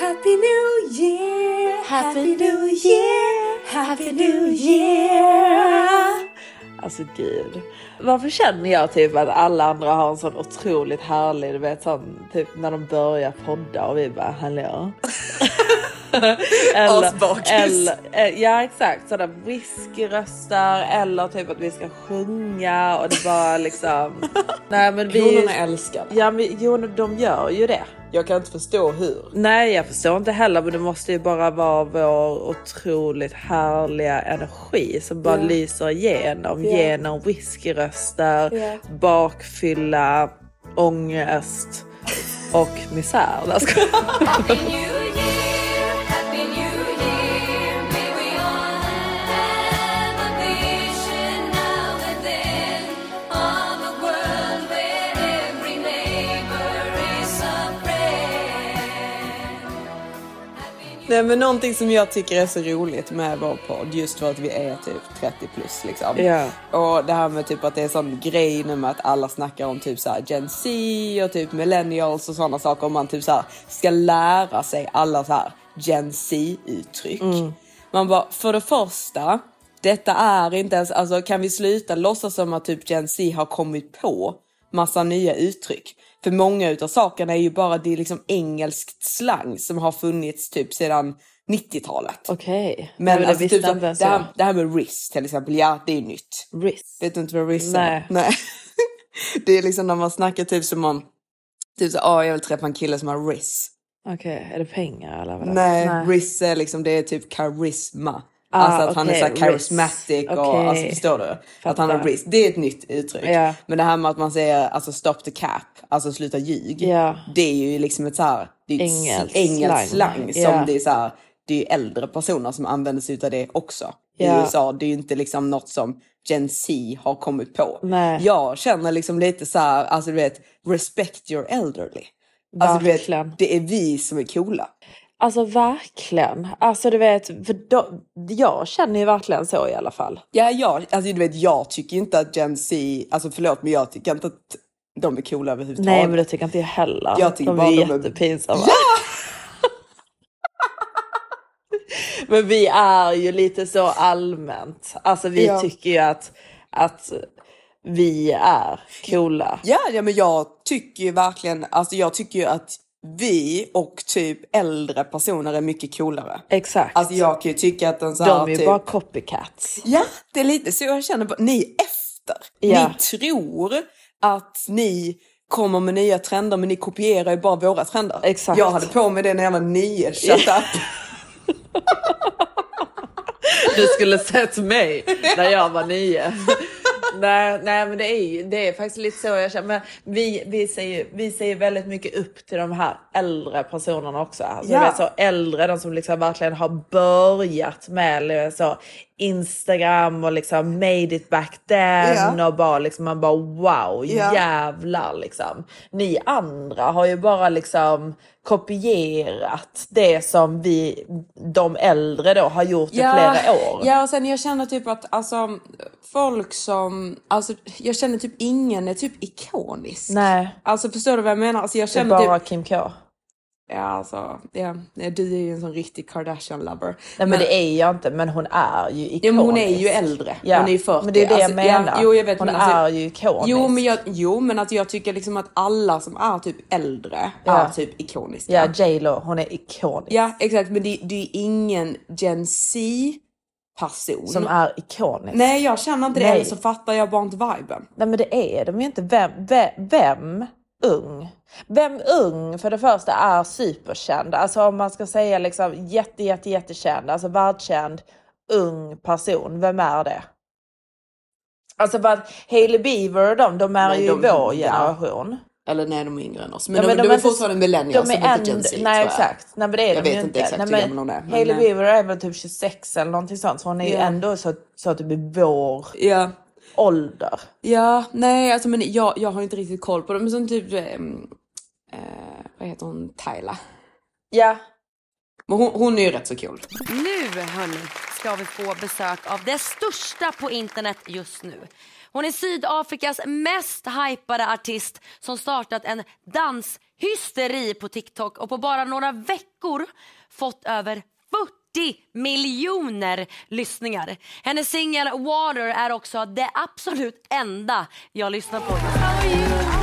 Happy New Year, Happy New Year, Happy New Year. Alltså gud. Varför känner jag typ att alla andra har en sån otroligt härlig, du vet sån typ när de börjar podda och vi bara hallå. Asbakis. eller, eh, ja exakt sådana whiskyröstar eller typ att vi ska sjunga och det bara liksom. Nej men vi. Kronorna älskar det. Ja men jo de gör ju det. Jag kan inte förstå hur. Nej, jag förstår inte heller, men det måste ju bara vara vår otroligt härliga energi som bara Ja. lyser igenom. Ja. Genom whiskyröster, Ja. bakfylla, ångest och misär. Nej men någonting som jag tycker är så roligt med vår podd just för att vi är typ 30 plus liksom. Ja. Och det här med typ att det är sån grej nu med att alla snackar om typ så här Gen Z och typ millennials och sådana saker. Och man typ så här ska lära sig alla så här Gen Z uttryck. Man bara, för det första, detta är inte ens, alltså kan vi sluta låtsas som att typ Gen Z har kommit på massa nya uttryck. För många utav sakerna är ju bara det är liksom engelskt slang som har funnits typ sedan 90-talet. Okej, Men det alltså, typ så, det, här, det här med RIS till exempel, ja det är nytt. Riss. Vet du inte vad RIS Nej. är? Nej. det är liksom när man snackar typ som om, typ så, åh jag vill träffa en kille som har RIS. Okej, är det pengar eller vad? Nej, RIS är liksom, det är typ karisma. Ah, alltså att han är okej, så här RIS. charismatic och Okej. alltså förstår du? Att han har Fattar. RIS. Det är ett nytt uttryck. Ja. Men det här med att man säger alltså stop the cap, alltså sluta ljug. Ja. Det är ju liksom ett så här, det är Engelskt engelskt slang. som Ja. det är så här, det är ju äldre personer som använder sig av det också. I. USA, det är ju inte liksom något som Gen Z har kommit på. Nej. Jag känner liksom lite så här, alltså du vet, respect your elderly. Alltså du vet, det är vi som är coola. Alltså verkligen. Alltså du vet, för då, jag känner ju verkligen så i alla fall. Ja, jag, alltså du vet, jag tycker inte att Gen Z, alltså förlåt men jag tycker inte att de är coola överhuvudtaget. Nej men det tycker inte jag heller. Jag tycker de bara är de är- jättepinsamma. men vi är ju lite så allmänt. Alltså vi Ja. tycker ju att, att vi är coola. Ja, ja, men jag tycker ju verkligen, alltså jag tycker ju att vi och typ äldre personer är mycket coolare. Exakt. Alltså jag kan ju tycka att en så här, de är typ, bara copycats. Ja, det är lite så jag känner. Ni är efter. Ja. Ni tror att ni kommer med nya trender men ni kopierar ju bara våra trender. Exakt. Jag hade på mig det när jag var nio. Shut up. Du skulle sett mig när jag var nio. nej, nej men det är ju det är faktiskt lite så jag känner. Men vi, vi, säger, vi säger väldigt mycket upp till de här äldre personerna också. Alltså, Ja. så äldre, de som liksom verkligen har börjat med så, Instagram och liksom made it back then Ja. och bara liksom man bara wow Ja. jävlar liksom. Ni andra har ju bara liksom kopierat det som vi, de äldre då har gjort i flera år. Ja, och sen jag känner typ att alltså folk som, alltså jag känner typ ingen är typ ikonisk. Nej. Alltså förstår du vad jag menar? Alltså jag Det är känner bara typ, Kim K. Ja, alltså, ja, du är ju en sån riktig Kardashian-lover. Nej men det är jag inte, men hon är ju ikonisk. Ja, men hon är ju äldre. Ja, Hon är ju 40. men det är det jag Alltså, menar. Ja, jo, jag vet, hon men är alltså- ju ikonisk. Jo men, jag, jo, men att jag tycker liksom att alla som är typ äldre Ja. är typ ikoniska. Ja, J Lo, hon är ikonisk. Ja, exakt. Men det, det är ingen Gen Z person. Som är ikonisk. Nej, jag känner inte det. Nej. Eller så fattar jag bara inte viben. Nej men det är de ju inte. Vem, vem, vem ung? Vem ung för det första är superkänd? Alltså om man ska säga liksom jätte jätte jättekänd, alltså världskänd ung person. Vem är det? Alltså för att Hailey Bieber och de, de är Nej, ju de- vår ja. generation. Eller nej, de är yngre än oss. Men, Ja, de, men de, de är är fortfarande millennials. De är inte Gen Z, nej exakt, nej men det är Jag de vet ju inte exakt nej, hur gammal hon är, Hailey eh, Bieber är väl typ 26 eller någonting sånt. Så hon är ju Ja. ändå så, så typ i vår Ja. Ålder. Ja, nej alltså men jag, jag har inte riktigt koll på dem. Men som typ, ehm, eh, vad heter hon, Tyla. Ja, Men hon, hon är ju rätt så cool. Nu hörni ska vi få besök av det största på internet just nu. Hon är Sydafrikas mest hypade artist som startat en danshysteri på TikTok och på bara några veckor fått över 40 miljoner lyssningar. Hennes singel Water är också det absolut enda jag lyssnar på just nu.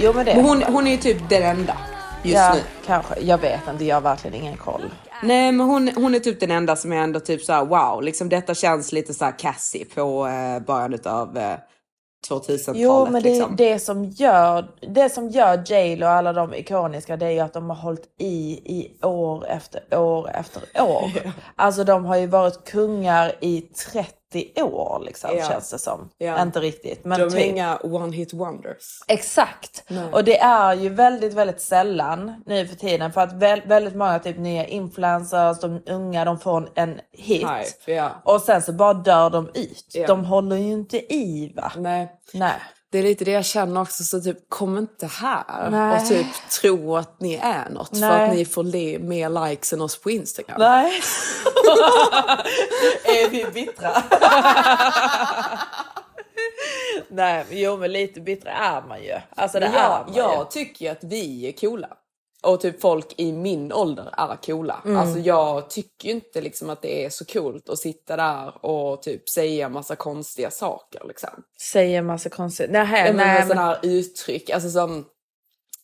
jo men det Men hon, hon är ju typ den enda just ja, nu. kanske. Jag vet inte, jag har verkligen ingen koll. Nej men hon, hon är typ den enda som är ändå typ såhär wow, liksom detta känns lite såhär Cassie på eh, början utav eh, 2000-talet. Jo men det, liksom. det, som gör, det som gör J och alla de ikoniska det är ju att de har hållit i i år efter år efter år. Alltså de har ju varit kungar i 30 år liksom Ja. känns det som. Ja. Inte riktigt men De är typ. inga one hit wonders. Exakt. Och det är ju väldigt, väldigt sällan nu för tiden för att väl, väldigt många typ nya influencers, de unga, de får en, hit. Hype, ja. Och sen så bara dör de ut. De håller ju inte i va? Nej. Nej. Det är lite det jag känner också, så typ kom inte här Nej. och typ tro att ni är något för Nej. att ni får le- mer likes än oss på Instagram. Nej. är vi bittra? Nej, jo men lite bittra är man ju. Alltså det Men är man jag ju. tycker ju att vi är coola. Och typ folk i min ålder är coola. Mm. Alltså jag tycker ju inte liksom att det är så coolt att sitta där och typ säga massa konstiga saker liksom. Säger massa konstigt. Nej, Ja, men nej, men... sådana här uttryck, alltså som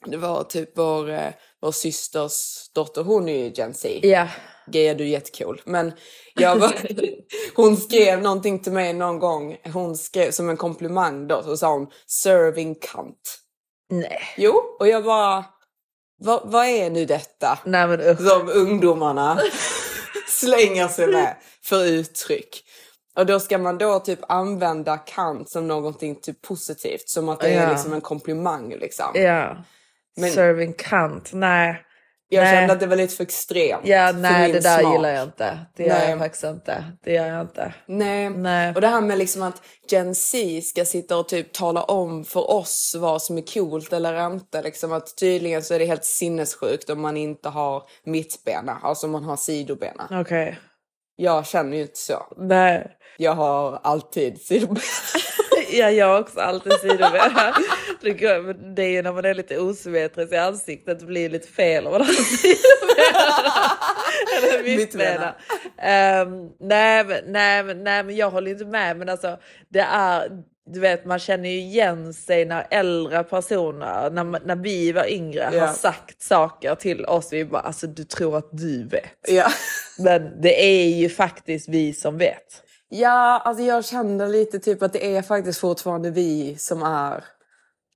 det var typ vår, eh, vår systers dotter, hon är ju Gen Z. Ja. Geja du är jättecool. Men jag var, hon skrev någonting till mig någon gång, hon skrev som en komplimang då, så sa hon serving cunt. Nej. Jo, och jag bara, vad, vad är nu detta Nej men usch. som ungdomarna slänger sig med för uttryck? Och då ska man då typ använda kant som någonting typ positivt, som att det är Ja. liksom en komplimang liksom. Ja. Men- Serving cunt. Nej. Jag Nej. kände att det var lite för extremt. Ja, nej det där smak. gillar jag inte. Det gör Nej. jag faktiskt inte. Det gör jag inte. Nej. Nej. och det här med liksom att Gen Z ska sitta och typ tala om för oss vad som är coolt eller inte. Liksom att tydligen så är det helt sinnessjukt om man inte har mittbena, alltså om man har sidobena. Okej. Jag känner ju inte så. Nej. Jag har alltid sidobena. Ja, jag har också alltid sidobena. Det är ju när man är lite osymmetrisk i ansiktet, det blir lite fel om man har sidobena. Eller mittbena. Um, nej, men- nej, men- nej, men jag håller inte med. Men alltså, det är, du vet, man känner ju igen sig när äldre personer, när, när vi var yngre, Ja. har sagt saker till oss. Vi bara, alltså du tror att du vet. Ja. Men det är ju faktiskt vi som vet. Ja, alltså jag känner lite typ att det är faktiskt fortfarande vi som är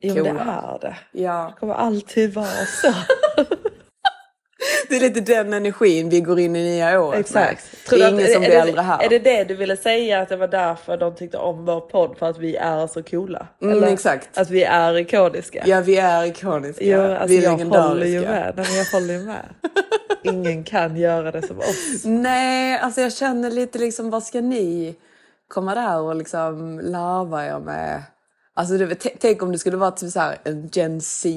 Jo, men det Coola. är det. Ja, Det kommer alltid vara så. det är lite den energin vi går in i nya året Exakt. med. Tror Det är att- ingen som är blir det, äldre här. Är det det du ville säga? Att det var därför de tyckte om vår podd? För att vi är så coola? Mm, exakt. Att vi är ikoniska? Ja, vi är ikoniska. Jo, alltså vi är jag håller ju legendariska. med. Nej, jag håller ju med. Ingen kan göra det som oss. Nej, alltså jag känner lite liksom, vad ska ni komma där och liksom larva er med? Alltså du tänk om det skulle vara typ så här en Gen Z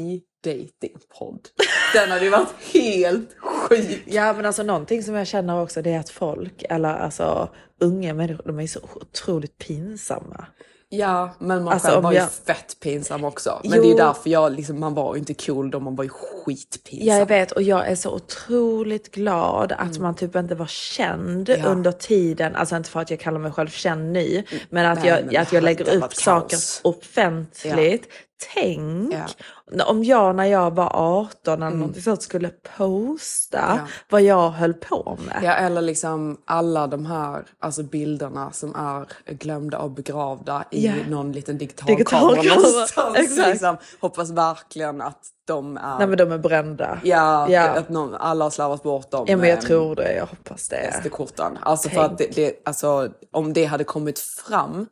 datingpodd. Den hade ju varit helt sjuk. Ja men alltså någonting som jag känner också det är att folk, eller alltså unga människor, de är så otroligt pinsamma. Ja, men man Alltså, själv var ju jag- fett pinsam också. Men Jo. det är ju därför jag liksom, man var ju inte cool då, man var ju skitpinsam. Ja, jag vet och jag är så otroligt glad att man typ inte var känd Mm. Ja. under tiden. Alltså inte för att jag kallar mig själv känd ny, men att Nej, jag, men att jag lägger upp saker offentligt. Tänk Ja. om jag när jag var 18 eller någonting sånt skulle posta Mm. Ja. vad jag höll på med. Ja, eller liksom alla de här alltså bilderna som är glömda och begravda i Ja. någon liten digital, Digital någonstans. exakt. Liksom, hoppas verkligen att de är... Nej men de är brända. ja, ja. att någon, alla har slarvat bort dem. Ja men jag med tror det, jag hoppas det. SD-korten. Alltså för Tänk. att det, det, alltså, om det hade kommit fram,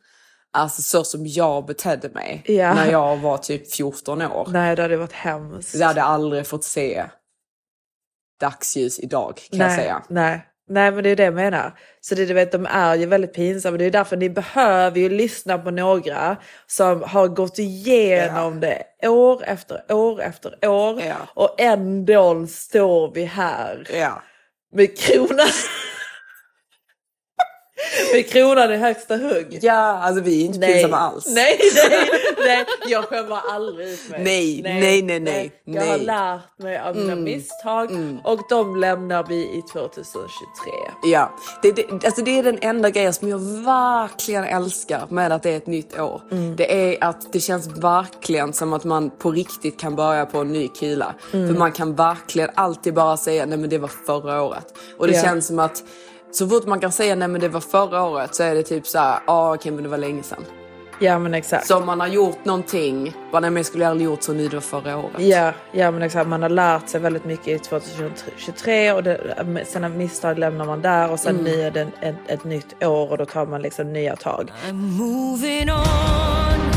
alltså så som jag betedde mig Ja. när jag var typ 14 år. Nej det hade varit hemskt. Jag hade aldrig fått se dagsljus idag kan nej, jag säga. Nej. Nej men det är det jag menar. Så det, du vet, de är ju väldigt pinsamma. Det är därför ni behöver ju lyssna på några som har gått igenom det år efter år efter år. Ja. Och ändå står vi här Ja. med kronan. Med kronan i högsta hugg. Ja, alltså vi är inte pinsamma alls. Nej, nej, nej, jag skämmer aldrig ut mig. Nej, nej, nej, nej, Jag har nej. Mm. lärt mig av mina misstag och de lämnar vi i 2023. Ja, det, det, alltså det är den enda grejen som jag verkligen älskar med att det är ett nytt år. Mm. Det är att det känns verkligen som att man på riktigt kan börja på en ny kula. Mm. För man kan verkligen alltid bara säga nej men det var förra året. Och det Ja. känns som att så fort man kan säga nej men det var förra året så är det typ så här, ja okej men det var länge sedan. Ja men exakt. Så om man har gjort någonting, bara nej men jag skulle aldrig gjort så nu, det var förra året. Ja, ja men exakt. Man har lärt sig väldigt mycket i 2023 och det, sina misstag lämnar man där och sen nu är det ett, ett nytt år och då tar man liksom nya tag. I'm moving on,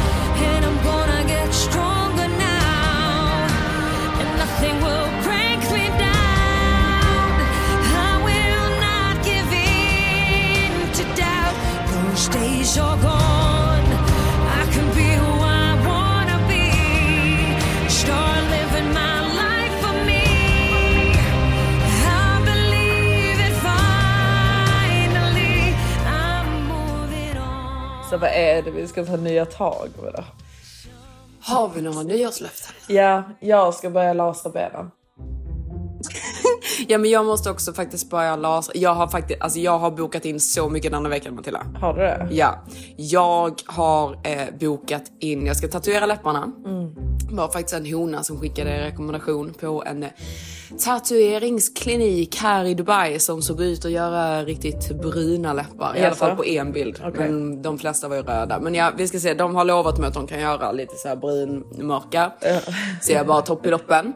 Så vad är det vi ska ta nya tag med då? Har vi några nyårslöften? Ja, jag ska börja lasra benen. Ja men jag måste också faktiskt börja lasra. Jag har faktiskt, alltså jag har bokat in så mycket denna veckan Matilda. Har du det? Ja, jag har eh, bokat in, jag ska tatuera läpparna. Det var faktiskt en hona som skickade en rekommendation på en tatueringsklinik här i Dubai som såg ut att göra riktigt bruna läppar. I alla fall på en bild. Okej. Men de flesta var ju röda. Men ja, vi ska se, de har lovat mig att de kan göra lite så här brunmörka. Så jag bara topp i loppen.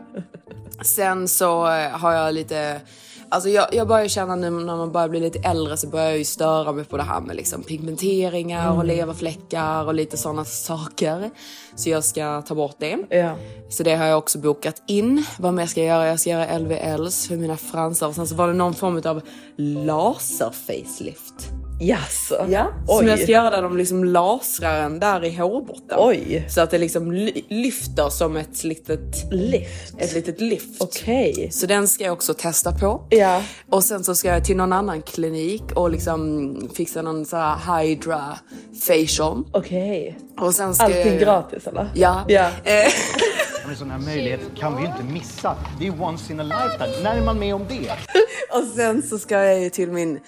Sen så har jag lite, alltså jag, jag börjar känna nu när man börjar bli lite äldre så börjar jag ju störa mig på det här med liksom pigmenteringar och leverfläckar och lite sådana saker. Så jag ska ta bort det. Ja. Så det har jag också bokat in. Vad mer ska jag göra? Jag ska göra LVLs för mina fransar och sen så var det någon form av laser-facelift. Jaså? Ja, Oj. som jag ska göra där de liksom lasrar en där i hårbotten. Oj. Så att det liksom ly- lyfter som ett litet, Lift? ett litet lyft. Okej. Så den ska jag också testa på. Ja. Och sen så ska jag till någon annan klinik och liksom fixa någon så här hydra facial. Okej. Och sen ska Allting jag... gratis eller? Ja. Ja. Eh, En sån här möjlighet kan vi ju inte missa. Det är once in a lifetime. När är man med om det? och sen så ska jag ju till min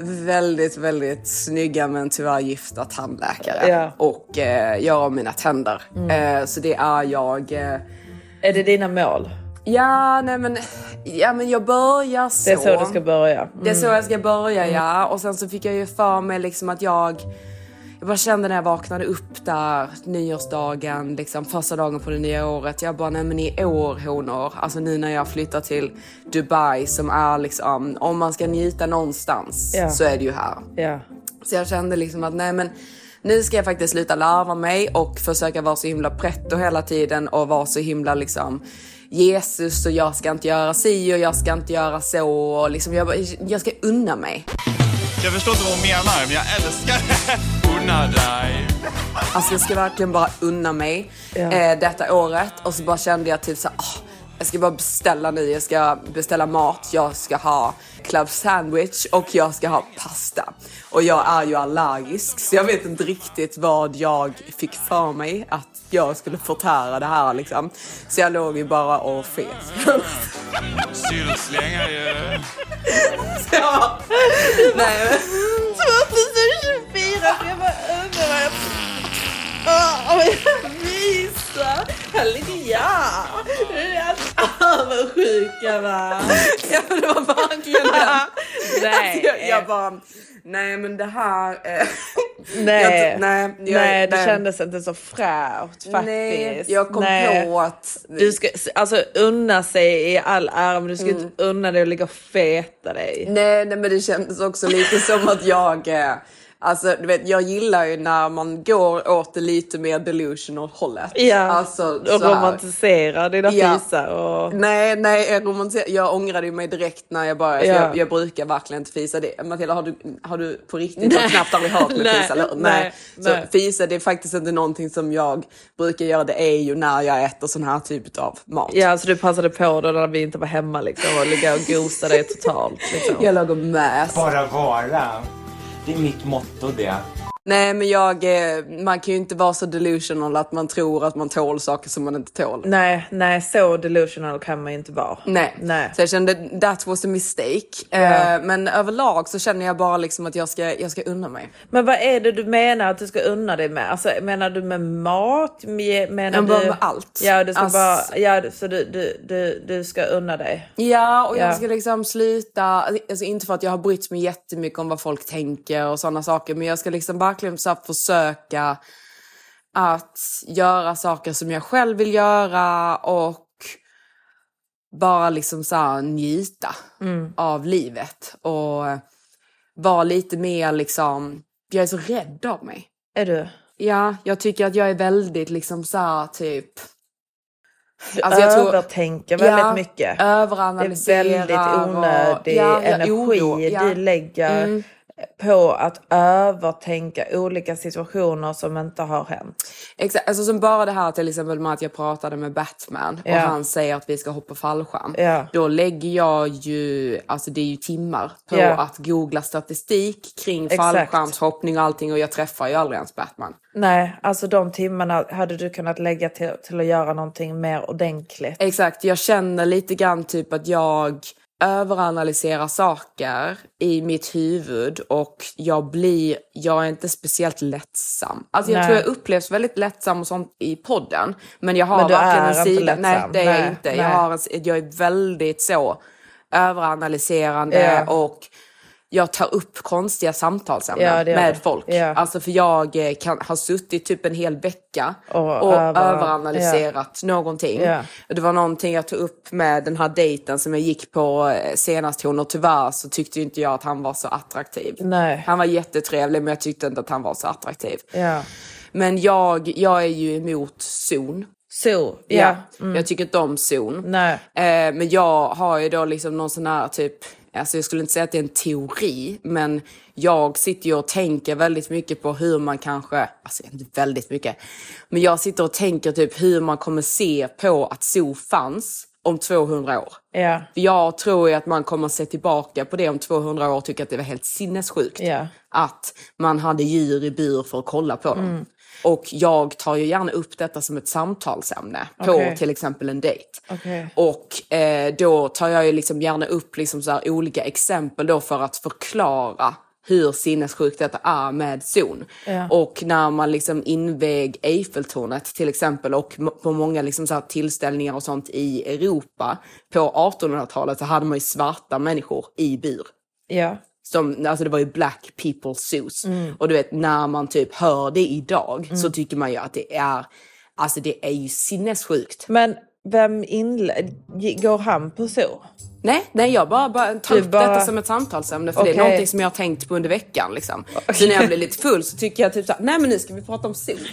väldigt, väldigt snygga men tyvärr gifta tandläkare. Ja. Och eh, göra om mina tänder. Eh, så det är jag... Eh, Är det dina mål? ja, nej men, ja, men jag börjar så. Det är så du ska börja? Mm. Det är så jag ska börja ja. Och sen så fick jag ju för mig liksom att jag jag bara kände när jag vaknade upp där nyårsdagen, liksom första dagen på det nya året. Jag bara, nej men i år honor, alltså nu när jag flyttar till Dubai som är liksom, om man ska njuta någonstans Ja. så är det ju här. Ja. Så jag kände liksom att nej men nu ska jag faktiskt sluta larva mig och försöka vara så himla pretto hela tiden och vara så himla liksom Jesus och jag ska inte göra si och jag ska inte göra så och liksom jag, jag ska unna mig. Jag förstår inte vad hon menar, men jag älskar Unna dig. Alltså jag ska verkligen bara unna mig Ja. eh, detta året och så bara kände jag typ så här, "Åh, jag ska bara beställa nu, jag ska beställa mat, jag ska ha club sandwich och jag ska ha pasta. Och jag är ju allergisk så jag vet inte riktigt vad jag fick för mig att jag skulle förtära det här liksom. Så jag låg ju bara och fet. Syrslänga ju. Bara, nej men 2024 ska jag jag... Åh, jag visar! Halleluja! Det är helt avundsjuka va? Ja men det var verkligen det. Nej. Alltså, jag, jag bara, nej men det här... Eh, Nej, jag, nej, jag, nej, det kändes inte så fräscht faktiskt. Nej, jag kom Nej. på att... Du ska alltså unna sig i all ära men du ska Mm. inte unna dig att ligga och feta dig. Nej, nej men det kändes också lite som att jag... Eh, alltså du vet, jag gillar ju när man går åt det lite mer delusional hållet. Ja, Alltså, och så här. romantisera dina Ja. fisar och... Nej, nej, jag, romantiser- jag ångrade ju mig direkt när jag började. för Ja. Jag, jag brukar verkligen inte fisa. Det. Matilda, har du, har du på riktigt har knappt aldrig hört mig Nej, fisa? Eller? nej, Så nej. fisa, det är faktiskt inte någonting som jag brukar göra. Det är ju när jag äter sån här typ av mat. Ja, så du passade på då när vi inte var hemma liksom och ligga och gosa dig totalt. Liksom. Jag låg och mös. Bara vara. Det är mitt motto det. Nej, men jag, eh, man kan ju inte vara så delusional att man tror att man tål saker som man inte tål. Nej, nej, så delusional kan man ju inte vara. Nej. Nej. så jag kände that was a mistake. Ja. Eh, men överlag så känner jag bara liksom att jag ska, jag ska unna mig. Men vad är det du menar att du ska unna dig med? Alltså, menar du med mat? Menar Jag du... bara med allt. Ja, du ska Alltså- bara... Ja, så du, du, du, du ska unna dig? Ja, och Ja. jag ska liksom sluta, alltså inte för att jag har brytt mig jättemycket om vad folk tänker och sådana saker, men jag ska liksom verkligen så försöka att göra saker som jag själv vill göra och bara liksom så här njuta av livet och vara lite mer liksom, jag är så rädd av mig. Är du? Ja, jag tycker att jag är väldigt liksom så här typ Du Alltså, jag tror- övertänker väldigt Ja, mycket. Det är väldigt onödig och- ja, ja, energi oro, ja. du lägger Mm. På att övertänka olika situationer som inte har hänt. Exakt, alltså som bara det här till exempel med att jag pratade med Batman och Ja. han säger att vi ska hoppa fallskärm. Ja. Då lägger jag ju, alltså det är ju timmar på Ja. att googla statistik kring Exakt. fallskärmshoppning och allting och jag träffar ju aldrig ens Batman. Nej, alltså de timmarna hade du kunnat lägga till, till att göra någonting mer ordentligt. Exakt, jag känner lite grann typ att jag överanalyserar saker i mitt huvud och jag blir, jag är inte speciellt lättsam. Alltså jag Nej. tror jag upplevs väldigt lättsam och sånt i podden. Men jag har Men verkligen en inte sida, nej det är jag Nej, inte. nej. Jag, har en, jag är väldigt så överanalyserande och jag tar upp konstiga samtalsämnen Ja, det med du. folk. Ja. Alltså för jag eh, kan ha suttit typ en hel vecka Och och, över- överanalyserat någonting. Ja. Det var någonting jag tog upp med den här dejten som jag gick på eh, senast hon och tyvärr så tyckte inte jag att han var så attraktiv. Nej. Han var jättetrevlig men jag tyckte inte att han var så attraktiv. Ja. Men jag, jag är ju emot zon. Ja. ja. Mm. Jag tycker inte om zon. Nej. Eh, men jag har ju då liksom någon sån här typ, alltså jag skulle inte säga att det är en teori, men jag sitter ju och tänker väldigt mycket på hur man kanske, alltså inte väldigt mycket, men jag sitter och tänker typ hur man kommer se på att zoo fanns om 200 år. För jag tror ju att man kommer se tillbaka på det om 200 år och tycka att det var helt sinnessjukt. Ja. Att man hade djur i bur för att kolla på dem. Och jag tar ju gärna upp detta som ett samtalsämne på Okej. till exempel en dejt. Okej. Och eh, då tar jag ju liksom gärna upp liksom så olika exempel då för att förklara hur sinnessjukt detta är med zon. Ja. Och när man liksom inväg Eiffeltornet till exempel och på många liksom så tillställningar och sånt i Europa på 1800-talet så hade man ju svarta människor i bur. Ja. Som, alltså det var ju black people zoos. Och du vet när man typ hör det idag så tycker man ju att det är, alltså det är ju sinnessjukt. Men vem inled... Går han på så? Nej, nej jag bara, bara tar upp bara- detta som ett samtalsämne för det Okej. är någonting som jag har tänkt på under veckan. Liksom. Så när jag blir lite full så tycker jag typ såhär, nej men nu ska vi prata om sol.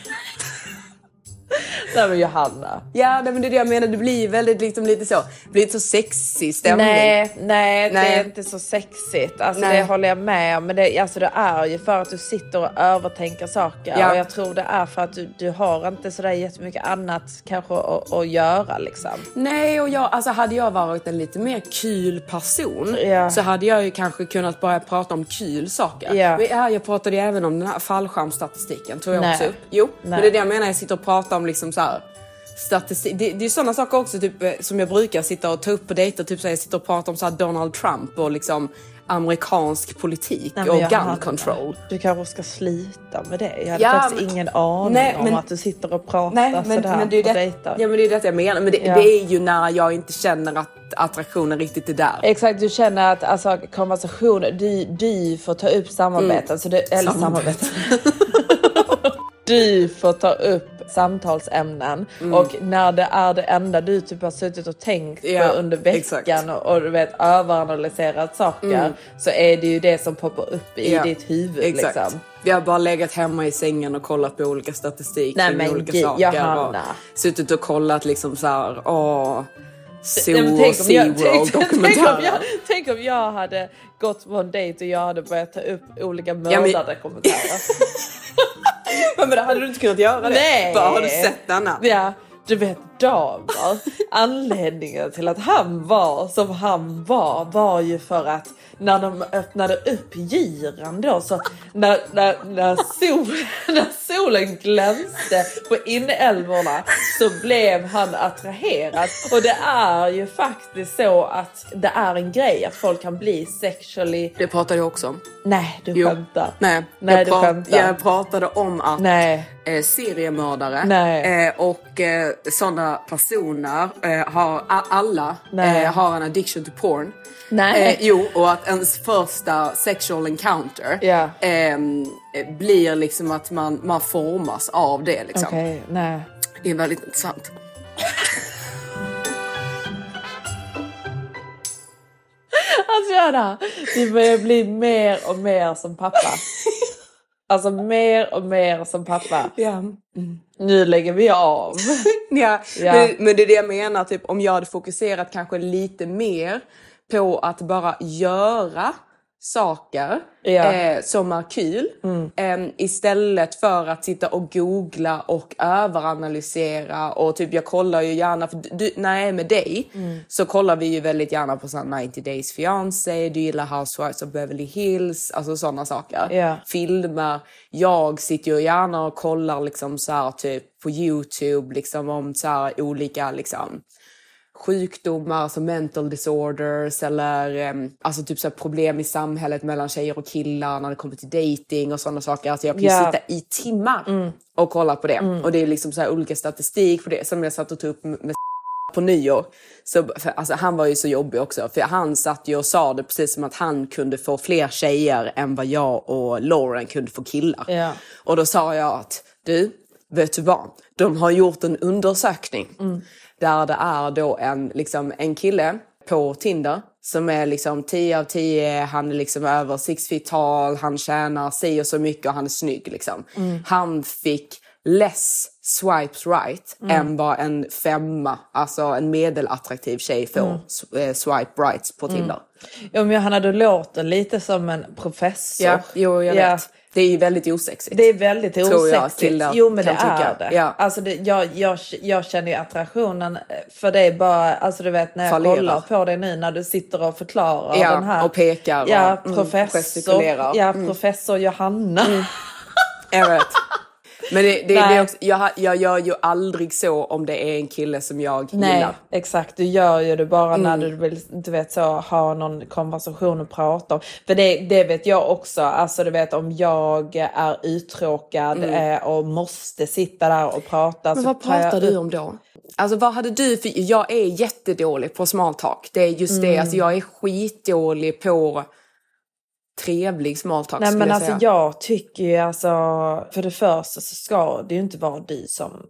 Nej men Johanna. Ja, nej, men det är det jag menar. Det blir väldigt liksom lite så, det blir lite så sexig stämning. Nej, nej, det Nej. är inte så sexigt. Alltså Nej. det håller jag med om. Men det, alltså det är ju för att du sitter och övertänker saker. Ja. Och jag tror det är för att du, du har inte sådär jättemycket annat kanske att, att göra liksom. Nej, och jag, alltså hade jag varit en lite mer kul person Ja. så hade jag ju kanske kunnat börja prata om kul saker. Ja. Men, ja, jag pratade ju även om den här fallskärmsstatistiken, tror jag Nej. också upp. Jo, men Nej. det är det jag menar, jag sitter och pratar om liksom så här statistik. Det, det är sådana saker också typ, eh, som jag brukar sitta och ta upp på dejter, typ så här, jag sitter och pratar om så här Donald Trump och liksom amerikansk politik Nej, och gun control. Du kanske ska slita med det. Jag hade Ja, faktiskt men- ingen aning Nej, om men- att du sitter och pratar Nej, men, sådär men det är på det, dejter. ja, men det är det jag menar. Men det, Ja. det är ju när jag inte känner att attraktionen riktigt är där. Exakt, du känner att alltså, konversationer, du, du får ta upp samarbeten. Så du, eller samarbeten. du får ta upp samtalsämnen och när det är det enda du typ har suttit och tänkt Ja, på under veckan exakt. och, och du vet överanalyserat saker så är det ju det som poppar upp i Ja, ditt huvud. Exakt. Liksom. Vi har bara legat hemma i sängen och kollat på olika statistik Nej, men olika gud, saker. Johanna. Och suttit och kollat liksom så här, åh, Zoo men och tänk, om jag, SeaWorld tänk, om jag, hade gått på en dejt och jag hade börjat ta upp olika men- mördade kommentarer. Men då hade du inte kunnat göra det. Nej. Bara, har du sett denna? Ja, du vet damer. Anledningen till att han var som han var var ju för att när de öppnade upp giren då så när, när, när, sol, när solen glänste på inälvorna så blev han attraherad. Och det är ju faktiskt så att det är en grej att folk kan bli sexually... Det pratade jag också om. Nej, du Jo. skämtar. Nej, Nej, jag, du prat- skämtar. jag pratade om att Nej. Eh, seriemördare eh, och eh, sådana personer eh, har alla eh, har en addiction to porn. Nej. Eh, jo, och att ens första sexual encounter eh, blir liksom att man, man formas av det. Liksom. Okej, nej. Det är väldigt intressant. Alltså Johanna, du börjar bli mer och mer som pappa. Alltså mer och mer som pappa. Ja. Nu lägger vi av. Ja, Ja. Men, men det är det jag menar, typ, om jag hade fokuserat kanske lite mer på att bara göra saker Ja. eh, som är kul eh, istället för att sitta och googla och överanalysera och typ jag kollar ju gärna, för du, när jag är med dig så kollar vi ju väldigt gärna på sån här 90 Days Fiancé, du gillar Housewives of Beverly Hills, alltså sådana saker. Ja. Filmer. Jag sitter ju gärna och kollar liksom så här, typ på Youtube liksom om så här, olika liksom sjukdomar, alltså mental disorders eller em, alltså typ så problem i samhället mellan tjejer och killar när det kommer till dating och sådana saker. Alltså jag kan ju Ja. sitta i timmar och kolla på det. Och det är liksom så olika statistik för det som jag satt och tog upp med på nyår. Så, för, alltså, han var ju så jobbig också för han satt ju och sa det precis som att han kunde få fler tjejer än vad jag och Lauren kunde få killar. Ja. Och då sa jag att du, vet du vad? De har gjort en undersökning där det är då en, liksom, en kille på Tinder som är liksom 10 av 10, han är liksom över 6 feet tall, han tjänar si och så mycket och han är snygg. Liksom. Han fick less swipes right än vad en femma, alltså en medelattraktiv tjej får s- eh, swipe rights på Tinder. Jo men Johanna du låter lite som en professor. Ja, jo jag Ja. Det är ju väldigt osexigt. Det är väldigt Tror jag osexigt. killar Jo men det är det. Ja. Alltså det, jag, jag, jag känner ju attraktionen för det är bara, alltså du vet när jag Fallerar. kollar på dig nu när du sitter och förklarar Ja, den här. och pekar och, Ja, mm, professor, gestikulerar. ja, Mm. professor Johanna. Jag vet. Men det, det, det också, jag, jag gör ju aldrig så om det är en kille som jag Nej, gillar. exakt. Du gör ju det bara när Mm. du vill du vet, så, ha någon konversation att prata om. För det, det vet jag också. Alltså, du vet, om jag är uttråkad eh, och måste sitta där och prata. Mm. Men så vad tar jag pratar du om då? Alltså vad hade du för... Jag är jättedålig på small talk. Det är just det, Mm. alltså jag är skitdålig på trevlig small talk Nej men jag alltså säga. jag tycker ju alltså, för det första så ska det ju inte vara du som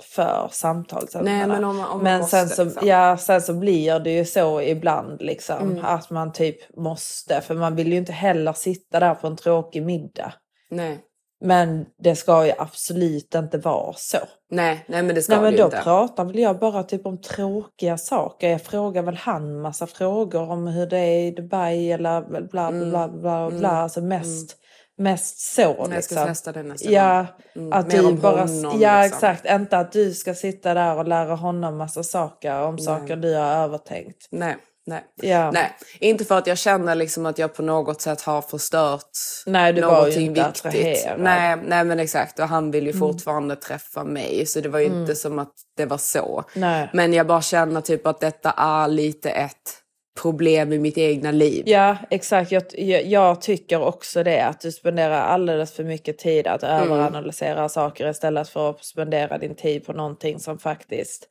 för samtalsämnena. Nej, men om om men sen, måste, så, liksom. ja, sen så blir det ju så ibland liksom Mm. att man typ måste. För man vill ju inte heller sitta där på en tråkig middag. Nej. Men det ska ju absolut inte vara så. Nej, nej men det ska Nej men det ju då inte. pratar väl jag bara typ om tråkiga saker. Jag frågar väl han massa frågor om hur det är i Dubai eller bla bla bla bla bla. bla. Alltså mest, mest så Mm. Jag ska liksom. testa det nästa Ja. Mm, att mer du om bara, honom, ja liksom. exakt, inte att du ska sitta där och lära honom massa saker om saker du har övertänkt. Nej, nej. Ja. Nej, inte för att jag känner liksom att jag på något sätt har förstört Nej, du var ju någonting inte viktigt. attraherad. Nej, nej, men exakt. Och han vill ju Mm. fortfarande träffa mig. Så det var ju inte som att det var så. Nej. Men jag bara känner typ att detta är lite ett problem i mitt egna liv. Ja, exakt. Jag, jag, jag tycker också det. Att du spenderar alldeles för mycket tid att Mm. överanalysera saker istället för att spendera din tid på någonting som faktiskt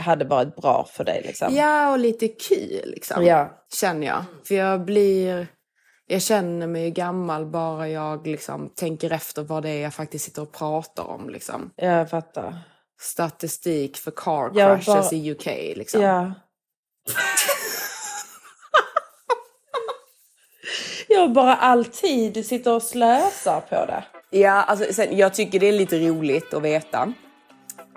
hade varit bra för dig. Liksom. Ja, och lite kul liksom. Ja. Känner jag. För jag blir... Jag känner mig ju gammal bara jag liksom tänker efter vad det är jag faktiskt sitter och pratar om. Liksom. Jag fattar. Statistik för car Jag crashes bara- i UK. Liksom. Ja. jag bara all tid du sitter och slösar på det. Ja, alltså, sen, jag tycker det är lite roligt att veta.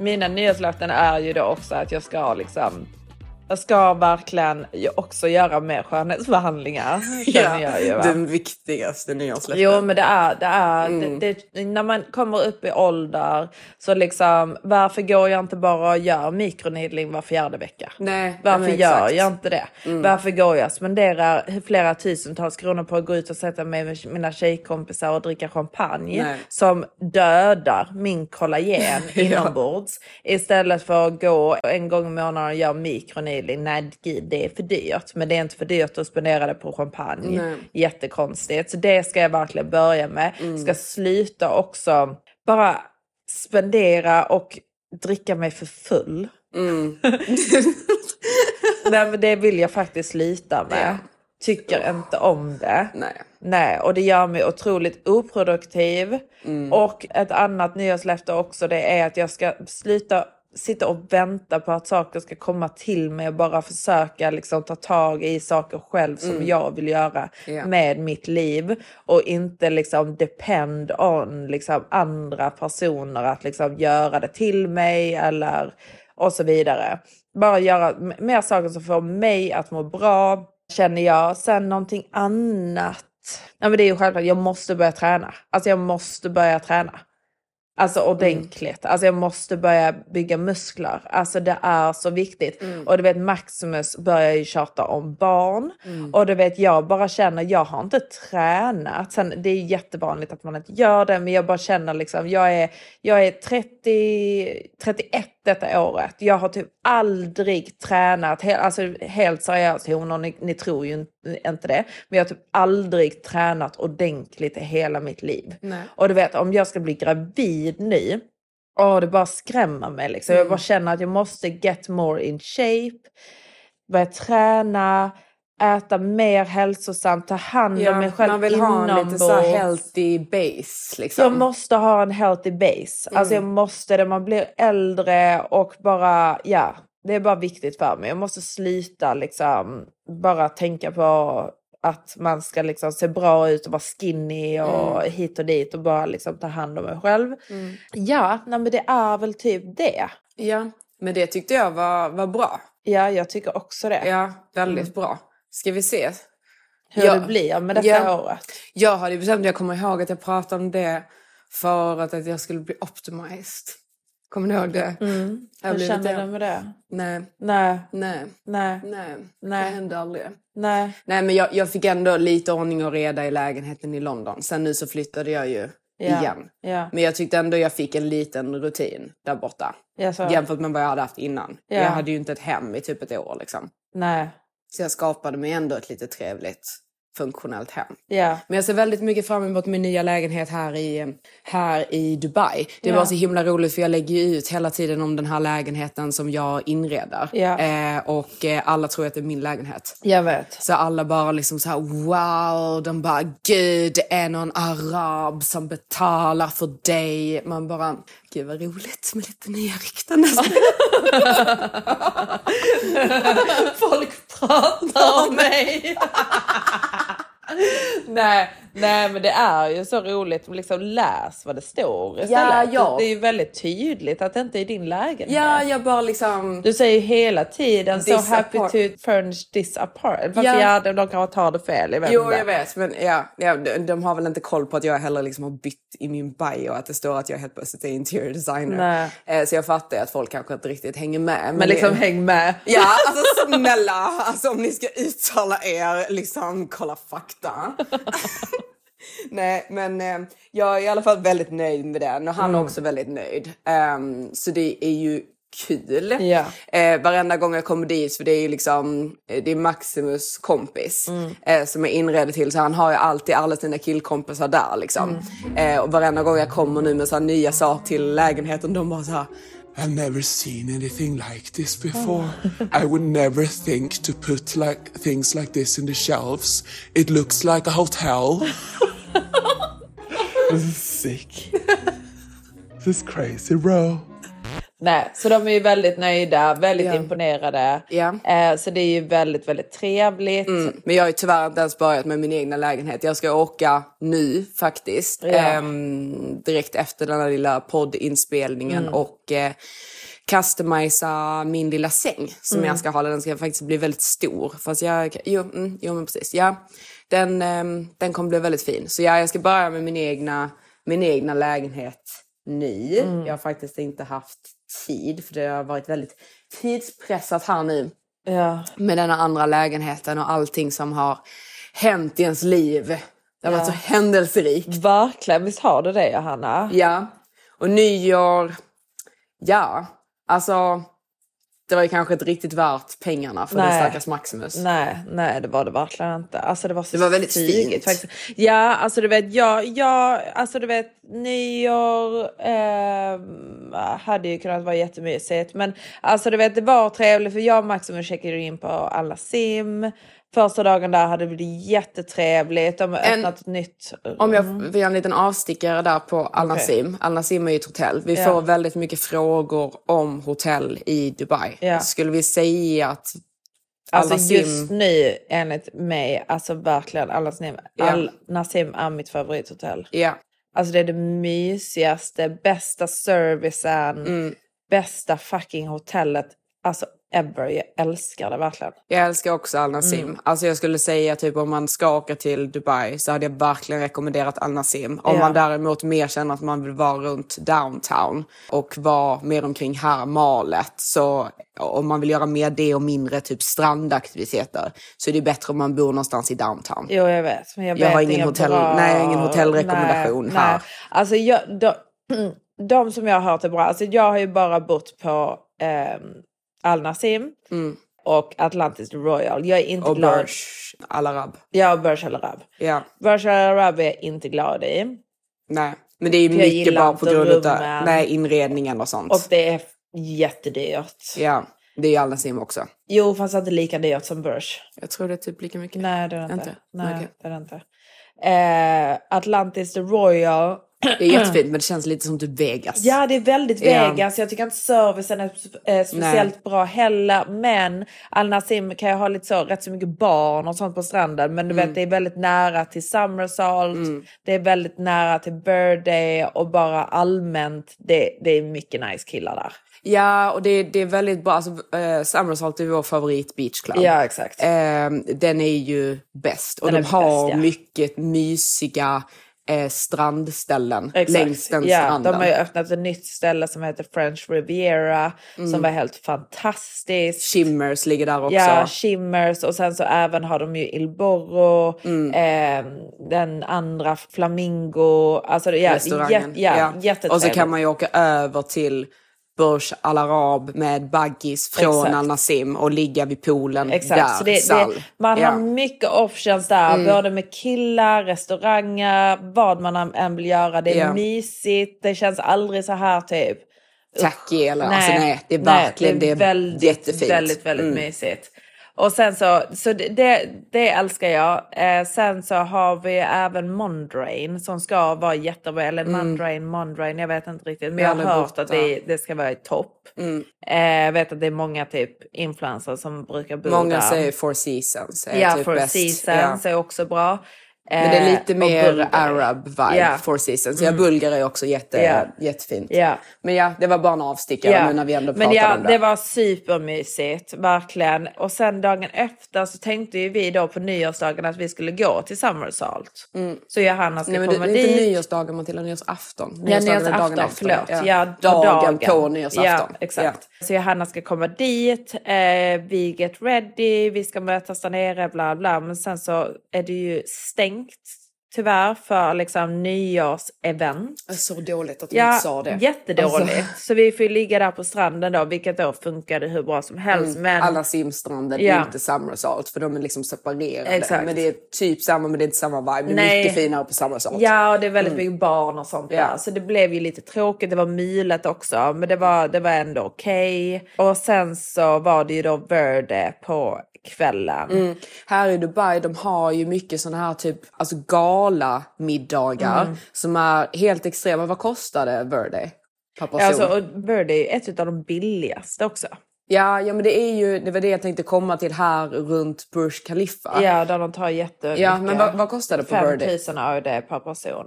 Mina nyårslöften är ju då också att jag ska liksom jag ska verkligen också göra mer skönhetsbehandlingar. Känner jag ju, den viktigaste nyårslöften. Jo men det är, det är Mm. det, det, när man kommer upp i ålder så liksom varför går jag inte bara och gör mikroneedling var fjärde vecka? Nej, Varför men gör exakt. jag inte det? Mm. Varför går jag och spenderar flera tusentals kronor på att gå ut och sätta mig med mina tjejkompisar och dricka champagne Nej. som dödar min kollagen Ja. inombords istället för att gå en gång i månaden och göra mikroneedling. Nej det är för dyrt men det är inte för dyrt att spendera det på champagne. Nej. Jättekonstigt. Så det ska jag verkligen börja med. Mm. Ska sluta också bara spendera och dricka mig för full. Mm. Nej, men det vill jag faktiskt sluta med. Tycker inte om det. Nej. Nej, och det gör mig otroligt oproduktiv. Mm. Och ett annat nyårslöfte också det är att jag ska sluta sitta och vänta på att saker ska komma till mig och bara försöka liksom ta tag i saker själv som Mm. jag vill göra Ja. med mitt liv och inte liksom depend on liksom andra personer att liksom göra det till mig eller och så vidare. Bara göra mer saker som får mig att må bra känner jag. Sen någonting annat. Nej men det är ju självklart, jag måste börja träna. Alltså jag måste börja träna. Alltså ordentligt. Alltså jag måste börja bygga muskler. Alltså det är så viktigt. Mm. Och du vet Maximus börjar ju tjata om barn. Mm. Och du vet jag bara känner, jag har inte tränat. Sen, det är jättevanligt att man inte gör det. Men jag bara känner liksom, jag är, jag är 30, 31 detta året. Jag har typ aldrig tränat, he, alltså helt seriöst honor, ni, ni tror ju inte det. Men jag har typ aldrig tränat ordentligt i hela mitt liv. Nej. Och du vet om jag ska bli gravid nu, åh det bara skrämmer mig liksom. Jag Mm. bara känner att jag måste get more in shape, börja träna, äta mer hälsosamt, ta hand om mig själv man vill ha en lite så inombords. healthy base liksom. Jag måste ha en healthy base. Alltså jag Mm. måste det. Man blir äldre och bara, ja, det är bara viktigt för mig. Jag måste sluta liksom bara tänka på att man ska liksom se bra ut och vara skinny och Mm. hit och dit och bara liksom ta hand om mig själv. Mm. Ja, nej, men det är väl typ det. Ja, men det tyckte jag var, var bra. Ja, jag tycker också det. Ja, väldigt bra. Ska vi se? Hur det blir med detta året. Jag hade bestämt, jag kommer ihåg att jag pratade om det för att, jag skulle bli optimized. Kommer ni ihåg det? Mm. Jag Hur känner du med det? Nej. Nej. Nej. Nej. Nej. Nej. Det hände aldrig. Nej. Nej men jag, jag fick ändå lite ordning och reda i lägenheten i London. Sen nu så flyttade jag ju Ja. igen. Ja. Men jag tyckte ändå jag fick en liten rutin där borta. Ja, så. Jämfört med vad jag hade haft innan. Ja. Jag hade ju inte ett hem i typ ett år liksom. Nej. Så jag skapade mig ändå ett lite trevligt funktionellt hem. Ja. Men jag ser väldigt mycket fram emot min nya lägenhet här i, här i Dubai. Det Ja. var så himla roligt för jag lägger ju ut hela tiden om den här lägenheten som jag inreder. Ja. Eh, och eh, alla tror att det är min lägenhet. Jag vet. Så alla bara liksom så här wow, de bara gud det är någon arab som betalar för dig. Man bara gud vad roligt med lite nya rykten. Folk pratar om mig. nej, nej, men det är ju så roligt. Liksom, läs vad det står istället. Ja, ja. Det är ju väldigt tydligt att det inte är din lägenhet. ja, jag bara liksom... Du säger ju hela tiden så This happy apart- to furnish this apart. Fast Ja. ja, de, de kanske tar det fel. Jag vet Jo, jag vet. Men ja, ja, de, de har väl inte koll på att jag heller liksom har bytt i min bio. Att det står att jag helt plötsligt är interior designer. Nej. Eh, så jag fattar ju att folk kanske inte riktigt hänger med. Men liksom det- häng med. Ja, alltså snälla. Alltså om ni ska uttala er, liksom kolla fakta. Nej, men eh, jag är i alla fall väldigt nöjd med den och han är Mm. också väldigt nöjd. Ehm, så det är ju kul. Ja. Eh, varenda gång jag kommer dit, för det är ju liksom, eh, det är Maximus kompis Mm. eh, som är inredd till, så han har ju alltid alla sina killkompisar där liksom. Mm. Eh, och varenda gång jag kommer nu med så nya saker till lägenheten, de bara så här, I've never seen anything like this before. I would never think to put like things like this in the shelves. It looks like a hotel. this is sick. This is crazy, bro. Nej, så de är ju väldigt nöjda, väldigt Ja. imponerade. Ja. Eh, så det är ju väldigt, väldigt trevligt. Mm, men jag har ju tyvärr inte ens börjat med min egna lägenhet. Jag ska åka nu faktiskt. Ja. Ehm, direkt efter den här lilla poddinspelningen Mm. och eh, customisa min lilla säng som Mm. jag ska ha. Den ska faktiskt bli väldigt stor. Fast jag, jo, mm, jo men precis. Ja, den, ehm, den kommer bli väldigt fin. Så ja, jag ska börja med min egna, min egna lägenhet nu. Mm. Jag har faktiskt inte haft tid för det har varit väldigt tidspressat här nu Ja. med denna andra lägenheten och allting som har hänt i ens liv. Det har varit Ja. så händelserikt. Verkligen, visst har du det Johanna? Ja. Och nyår, ja, alltså det var ju kanske inte riktigt värt pengarna för den Nej. stackars Maximus. Nej, nej det var det verkligen inte. Alltså det var så Det var väldigt sugigt fint. faktiskt. Ja, alltså du vet, jag, jag alltså du vet, nyår eh, hade ju kunnat vara jättemysigt. Men alltså du vet, det var trevligt för jag och Maximus checkade in på alla sim. Första dagen där hade det blivit jättetrevligt. De har öppnat ett nytt Om jag rum. vi har en liten avstickare där på Al Nassim. Al Nassim är ju ett hotell. Vi Ja. får väldigt mycket frågor om hotell i Dubai. Ja. Skulle vi säga att Al Alltså just nu enligt mig, alltså verkligen Al Nassim, Ja. Al Nassim är mitt favorithotell. Ja. Alltså det är det mysigaste, bästa servicen, Mm. bästa fucking hotellet. Alltså ever. Jag älskar det verkligen. Jag älskar också Al Nassim. Mm. Alltså jag skulle säga typ om man ska åka till Dubai så hade jag verkligen rekommenderat Al Nassim. Om Ja. man däremot mer känner att man vill vara runt downtown och vara mer omkring Harmalet så om man vill göra mer det och mindre typ strandaktiviteter så är det bättre om man bor någonstans i downtown. Jo, jag vet. Men jag, Jag vet har ingen hotell- bra... nej, ingen hotellrekommendation nej, här. Nej. Alltså, jag, de, de som jag har hört är bra. Alltså, jag har ju bara bott på ehm, Al Nassim och Atlantis Royal. Jag är inte Mm. Och glad. Burj Al Arab. Ja, Burj Al Arab. Ja. Burj Al Arab är jag inte glad i. Nej. Men det är ju mycket bara på grund av nej, inredningen och sånt. Och det är jättedyrt. Ja, det är ju Al Nassim också. Jo, fast inte lika dyrt som Burj. Jag tror det är typ lika mycket. Nej, det är det inte. Inte? Nej, Okej. det är det inte. Eh, Atlantis the Royal. Det är jättefint men det känns lite som typ Vegas. Ja, det är väldigt. Vegas. Jag tycker inte servicen är eh, speciellt bra heller. Men Al Nassim kan ju ha lite så, rätt så mycket barn och sånt på stranden. Men du Mm. vet, det är väldigt nära till Summersalt. Det är väldigt nära till Birthday och bara allmänt. Det, det är mycket nice killar där. Ja, och det, det är väldigt bra. Alltså, eh, Summersalt är vår favorit beachclub. Ja, exakt. Eh, den är ju bäst. Och Den de har bäst, ja. mycket mysiga eh, strandställen Exakt. längs den ja, stranden. De har ju öppnat ett nytt ställe som heter French Riviera som Mm. var helt fantastiskt. Shimmers ligger där också. Ja, Shimmers och sen så även har de ju Il Borro, Mm. eh, den andra Flamingo, alltså ja, restaurangen. jä, ja, jättetrevligt. Och så kan man ju åka över till Burj Al Arab med baggis från Exakt. Al Nassim och ligga vid poolen Exakt, där. så det, det, man ja. har mycket options där, Mm. både med killar, restauranger, vad man än vill göra. Det är Ja. mysigt, det känns aldrig så här typ. Tacky eller alltså nej, det är verkligen det är väldigt, jättefint. väldigt, väldigt Mm. mysigt. Och sen så, så det- det, älskar jag. Eh, sen så har vi även Mondrain som ska vara jättebra, eller Mm. Mondrain, Mondrain, jag vet inte riktigt. Men Jag har hört att det, det ska vara i topp. Mm. Eh, jag vet att det är många typ influencers som brukar bo Många där. säger Four Seasons är Ja, typ Four bäst. Seasons Ja. är också bra. Men det är Eh, lite mer Bulgari. Arab vibe, Ja. Four Seasons. Ja, Mm. Bulgar är också jätte, Ja. jättefint. Ja. Men ja, det var bara en avstickare nu när vi ändå Men pratade ja, om det. det var supermysigt, verkligen. Och sen dagen efter så tänkte ju vi då på nyårsdagen att vi skulle gå till Summersalt. Så Johanna ska Mm. Nej, men komma det är inte dit. nyårsdagen Matilda, nyårsafton. Ja, Nyårsdagen är nyårsafton, dagen efter. förlåt. Ja, på dagen, på nyårsafton. Ja, exakt. Så Johanna ska komma dit, eh, vi get ready, vi ska mötas där nere, bla bla. Men sen så är det ju stängt tyvärr för liksom nyårsevent. Så dåligt att du Ja, inte sa det. jättedåligt. Alltså. Så vi får ligga där på stranden då, vilket då funkade hur bra som helst. Mm. Men Alla simstränder, Ja. inte Summersalt för de är liksom separerade. Exakt. Men det är typ samma men det är inte samma vibe. Det är mycket finare på Summersalt. Ja, och det är väldigt Mm. mycket barn och sånt Ja. där. Så det blev ju lite tråkigt. Det var mylet också, men det var, det var ändå okej. Och sen så var det ju då Verde på kvällen. Mm. Här i Dubai de har ju mycket såna här typ alltså gala middagar Mm. som är helt extrema. Vad kostade Verde per person? Alltså, och är ett av de billigaste också. Ja, ja men det är ju, det var det jag tänkte komma till här runt Burj Khalifa. Ja, där de tar jättemycket. Ja, men vad, vad kostar det på 5 Verde? 000 AUD per person.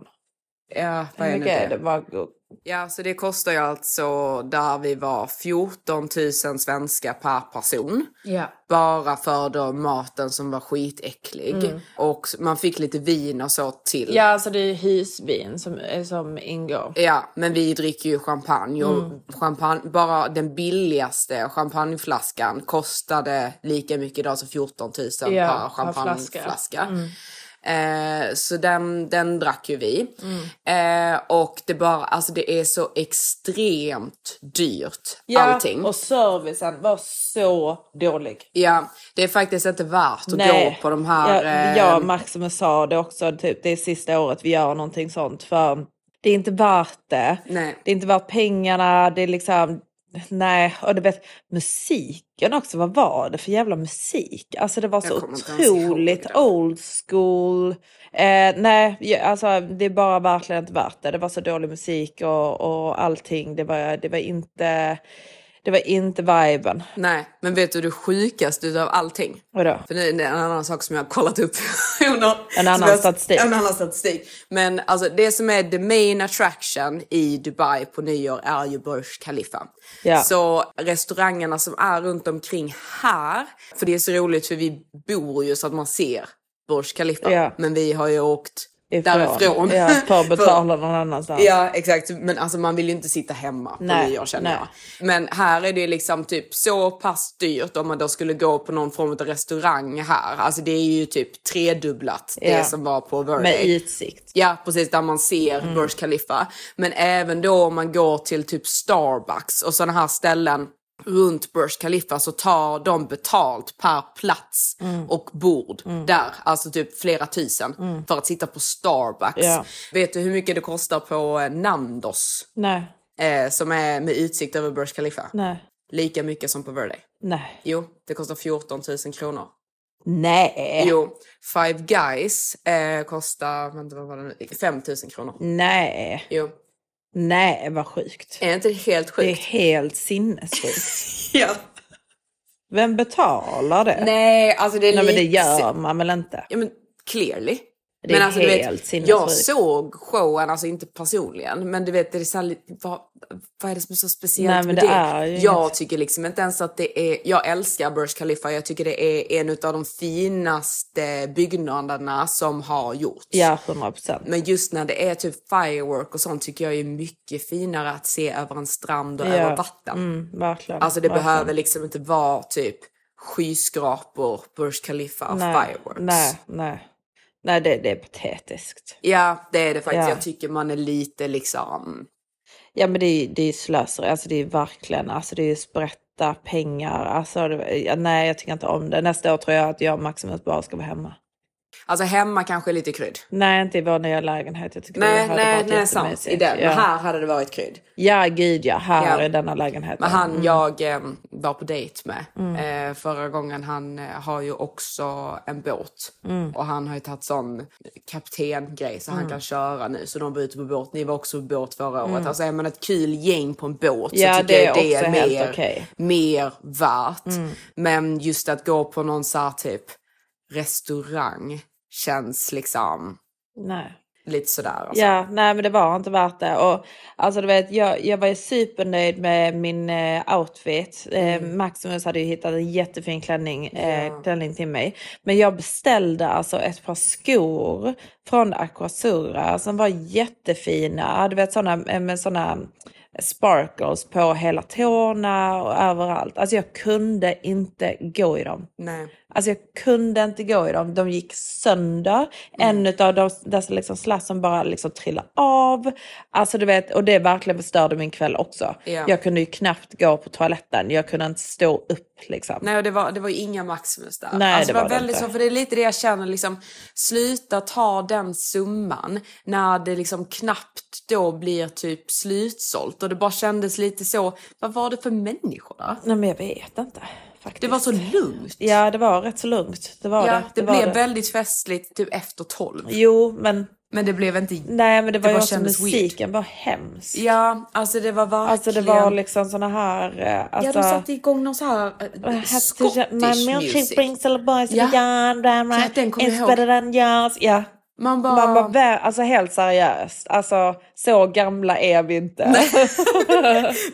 Ja, vad är nu det? det? Vad- Ja, så det kostar ju alltså där vi var 14 000 svenska per person. Ja. Bara för då maten som var skitäcklig. Mm. Och man fick lite vin och så till. Ja, alltså det är husvin som, som ingår. Ja, men vi dricker ju champagne och Mm. champagne, bara den billigaste champagneflaskan kostade lika mycket idag som 14 000 Ja, per per champagneflaska. flaska. Mm. Eh, så den, den drack ju vi. Mm. Eh, och det bara, alltså det är så extremt dyrt Ja, allting. och servicen var så dålig. Ja, det är faktiskt inte värt att Nej. gå på de här... Ja, eh, jag och Maximus sa det också, typ, det är sista året vi gör någonting sånt. För det är inte värt det. Nej. Det är inte värt pengarna, det är liksom... Nej, och du vet musiken också, vad var det för jävla musik? Alltså det var så otroligt old school. Eh, nej, alltså det är bara verkligen inte värt det. Det var så dålig musik och, och allting. Det var, det var inte... Det var inte viben. Nej, men vet du det sjukaste utav allting? Vadå? För nu är det en annan sak som jag har kollat upp. under- En annan jag- statistik. En annan statistik. Men alltså det som är the main attraction i Dubai på nyår är ju Burj Khalifa. Ja. Så restaurangerna som är runt omkring här, för det är så roligt för vi bor ju så att man ser Burj Khalifa. Ja. Men vi har ju åkt Ifrån. därifrån. Ja, att betala någon annanstans. Ja exakt, men alltså man vill ju inte sitta hemma på Nej, nyår känner nej. jag. Men här är det liksom typ så pass dyrt om man då skulle gå på någon form av restaurang här. Alltså det är ju typ tredubblat Ja. det som var på Verde. Med utsikt. Ja precis, där man ser Mm. Burj Khalifa. Men även då om man går till typ Starbucks och sådana här ställen runt Burj Khalifa så tar de betalt per plats Mm. och bord där. Alltså typ flera tusen för att sitta på Starbucks. Ja. Vet du hur mycket det kostar på eh, Nandos? Nej, Eh, som är med utsikt över Burj Khalifa. nej, Lika mycket som på Verde. nej. Jo, det kostar 14 000 kronor. Nej. Jo, Five Guys eh, kostar, vänta vad var det nu, 5 000 kronor. Nej. Jo. Nej, vad sjukt. Är inte det helt Det är sjukt? helt sinnessjukt. Ja. Vem betalar det? Nej, alltså det är Nej men det gör man väl inte? Ja men clearly. Det är men alltså, du helt vet. Jag såg showen, alltså inte personligen, men du vet det är så här, vad, vad är det som är så speciellt Nej, med det det? är ju jag inget. tycker liksom inte ens att det är, jag älskar Burj Khalifa, jag tycker det är en av de finaste byggnaderna som har gjorts. Ja, 100 procent. Men just när det är typ firework och sånt tycker jag är mycket finare att se över en strand och Ja. över vatten. Mm, verkligen. Alltså det verkligen. behöver liksom inte vara typ skyskrapor, Burj Khalifa, nej, fireworks. Nej, nej. Nej, det, det är patetiskt. Ja, det är det faktiskt. Ja. Jag tycker man är lite liksom... Ja, men det är, det är slöseri. Alltså det är verkligen, alltså det är sprätta pengar. Alltså, det, ja, nej, jag tycker inte om det. Nästa år tror jag att jag och Maximus bara ska vara hemma. Alltså hemma kanske lite krydd. Nej, inte i vår nya lägenhet. Jag tycker Nej, det nej, nej, sant. I den. Ja. Men här hade det varit krydd. Ja, gud ja. Här Ja. i denna lägenheten. Men han Mm. jag eh, var på dejt med Mm. eh, förra gången, han eh, har ju också en båt. Mm. Och han har ju tagit sån kaptengrej så han Mm. kan köra nu. Så de var ute på båt. Ni var också på båt förra Mm. året. Alltså är man ett kul gäng på en båt Ja, så tycker det jag det är mer, okej. mer värt. Mm. Men just att gå på någon så här typ restaurang känns liksom Nej. lite sådär. Alltså. Ja, nej men det var inte värt det. Och, alltså du vet, jag, jag var ju supernöjd med min eh, outfit. Eh, Maximus hade ju hittat en jättefin klänning, eh, klänning till mig. Men jag beställde alltså ett par skor från Aquasura som var jättefina. Du vet sådana eh, med sådana sparkles på hela tårna och överallt. Alltså jag kunde inte gå i dem. Nej. Alltså jag kunde inte gå i dem. De gick sönder. En av de, dessa liksom slassen bara liksom trillade av. Alltså du vet, och det verkligen förstörde min kväll också. Ja. Jag kunde ju knappt gå på toaletten. Jag kunde inte stå upp liksom. Nej, och det var, det var ju inga Maximus där. Nej, alltså, det var det väldigt inte. så, för det är lite det jag känner, liksom, sluta ta den summan när det liksom knappt då blir typ slutsålt. Och det bara kändes lite så, vad var det för människor där? Nej men jag vet inte. Faktiskt. Det var så lugnt. Ja det var rätt så lugnt. Det var ja, det. det, var blev det. väldigt festligt typ efter tolv. Jo men. Men det blev inte... Nej men det var ju bara också musiken var hemsk. Ja, alltså det var verkligen... Alltså det var liksom såna här... eh, Alltså, Ja, de satte igång någon så här uh, Scottish My milkshake music. brings all the boys to Ja. the yard, den kommer It's jag ihåg. better than yours. Ja. Man bara... Man bara, vä- alltså helt seriöst. Alltså så gamla är vi inte.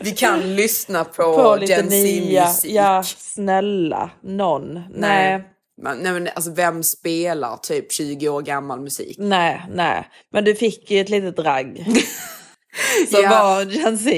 Vi kan lyssna på, På lite nya. Z-musik. Ja, snälla. Någon. Nej. Men, nej men alltså vem spelar typ 20 år gammal musik? Nej, nej. Men du fick ju ett litet drag. Som Ja. var Gen Z.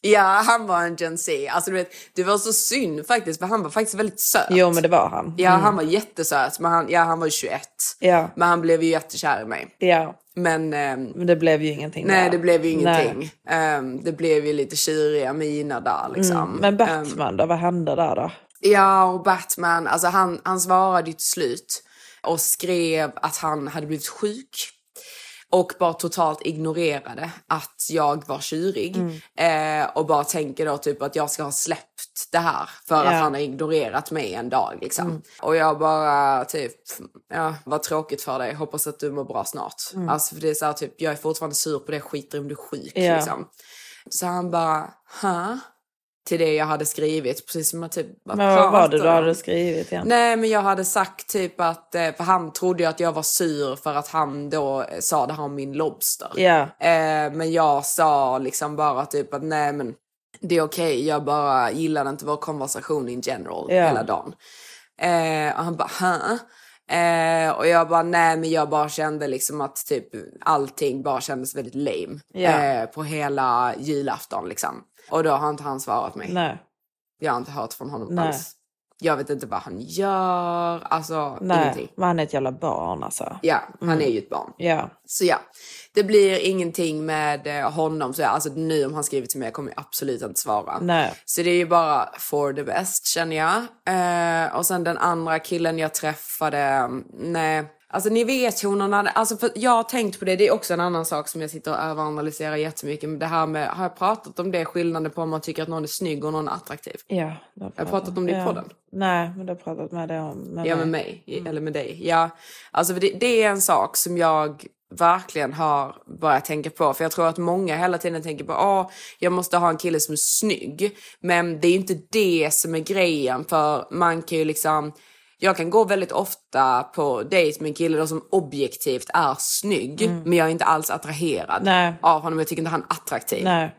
Ja, han var en Gen Z. Alltså du vet, det var så synd faktiskt för han var faktiskt väldigt söt. Jo men det var han. Ja, Mm. han var jättesöt. Men han, ja, han var ju 21. Ja. Men han blev ju jättekär i mig. Ja. Men... ehm, Men det blev ju ingenting nej, där. det blev ju ingenting. Ehm, det blev ju lite kyriga miner där liksom. Mm. Men Batman då, vad hände där då? Ja, och Batman, alltså han, han svarade ju till slut och skrev att han hade blivit sjuk. Och bara totalt ignorerade att jag var tjurig. Eh, och bara tänker då typ att jag ska ha släppt det här för Ja. att han har ignorerat mig en dag liksom. Och jag bara typ, ja vad tråkigt för dig, hoppas att du mår bra snart. Mm. Alltså för det är så här, typ, jag är fortfarande sur på det, skiter om du är sjuk Ja. liksom. Så han bara, huh? Till det jag hade skrivit. Precis som att typ vad var det du hade skrivit igen? Nej men jag hade sagt typ att, eh, för han trodde ju att jag var sur för att han då eh, sa det här om min Lobster. Ja. Eh, men jag sa liksom bara typ att nej men det är okej, jag bara gillade inte vår konversation in general Ja. hela dagen. Eh, och han bara Hä? Eh, och jag bara nej men jag bara kände liksom att typ allting bara kändes väldigt lame. Ja. Eh, på hela julafton liksom. Och då har inte han svarat mig. Nej. Jag har inte hört från honom Nej. alls. Jag vet inte vad han gör, alltså Nej, ingenting. men han är ett jävla barn alltså. Ja, han Mm. är ju ett barn. Ja. Så ja, det blir ingenting med eh, honom. Så ja, alltså nu om han skrivit till mig kommer jag absolut inte svara. Nej. Så det är ju bara for the best känner jag. Eh, och sen den andra killen jag träffade, nej. Alltså ni vet honorna, alltså för jag har tänkt på det, det är också en annan sak som jag sitter och överanalyserar jättemycket. Men det här med, har jag pratat om det, skillnaden på om man tycker att någon är snygg och någon är attraktiv? Ja. Jag har pratat om det i ja. podden. Nej, men du har pratat med det om med ja, med mig. Eller med dig. Ja, alltså det, det är en sak som jag verkligen har börjat tänka på. För jag tror att många hela tiden tänker på att jag måste ha en kille som är snygg. Men det är inte det som är grejen. För man kan ju liksom... Jag kan gå väldigt ofta på dejt med en kille då som objektivt är snygg. Mm. Men jag är inte alls attraherad Nej. av honom. Jag tycker inte han är attraktiv. Nej.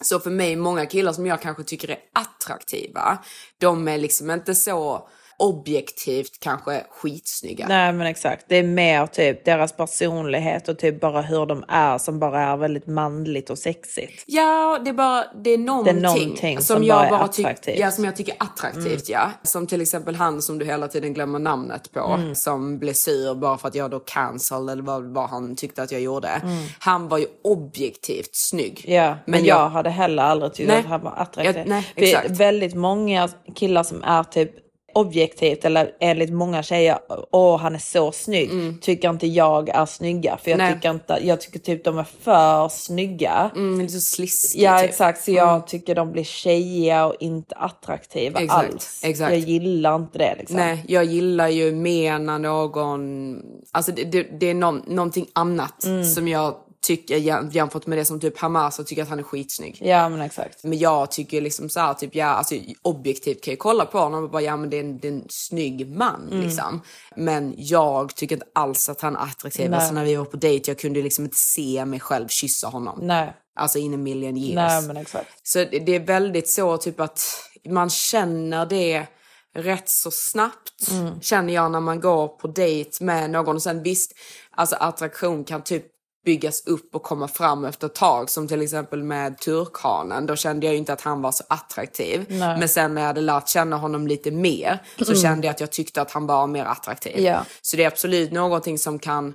Så för mig, många killar som jag kanske tycker är attraktiva, de är liksom inte så objektivt kanske skitsnygga. Nej men exakt. Det är mer typ deras personlighet och typ bara hur de är som bara är väldigt manligt och sexigt. Ja, det är bara det är någonting, någonting som, som jag bara är bara tycker ja, som jag tycker är attraktivt. Ja. Som till exempel han som du hela tiden glömmer namnet på. Mm. Som blev sur bara för att jag då cancel eller vad, vad han tyckte att jag gjorde. Mm. Han var ju objektivt snygg. Ja, men, Men jag, jag- hade heller aldrig tyckt Nej. att han var attraktiv. Ja, nej, Det är exakt. väldigt många killar som är typ objektivt eller enligt många tjejer, åh han är så snygg, tycker inte jag är snygga. För jag Mm. Nej. tycker, inte, jag tycker typ de är för snygga. Mm, lite så sliskig Ja typ. exakt, så jag tycker de blir tjejiga och inte attraktiva Exakt, alls. exakt. Jag gillar inte det liksom. Nej, jag gillar ju mer när någon... Alltså det, det, det är någon, någonting annat Mm. som jag tycker jäm- jämfört med det som typ Hamas och tycker att han är skitsnygg. Ja men exakt. Men jag tycker liksom så här, typ ja, alltså objektivt kan jag kolla på honom och bara ja men det är en, det är en snygg man Mm. liksom. Men jag tycker inte alls att han är attraktiv. Nej. Alltså när vi var på dejt jag kunde liksom inte se mig själv kyssa honom. Nej. Alltså in a million years. Nej men exakt. Så det, det är väldigt så typ att man känner det rätt så snabbt. Mm. Känner jag när man går på dejt med någon. Och sen visst, alltså attraktion kan typ byggas upp och komma fram efter ett tag. Som till exempel med turkhanen. Då kände jag ju inte att han var så attraktiv. Nej. Men sen när jag hade lärt känna honom lite mer så Mm. kände jag att jag tyckte att han var mer attraktiv. Ja. Så det är absolut någonting som kan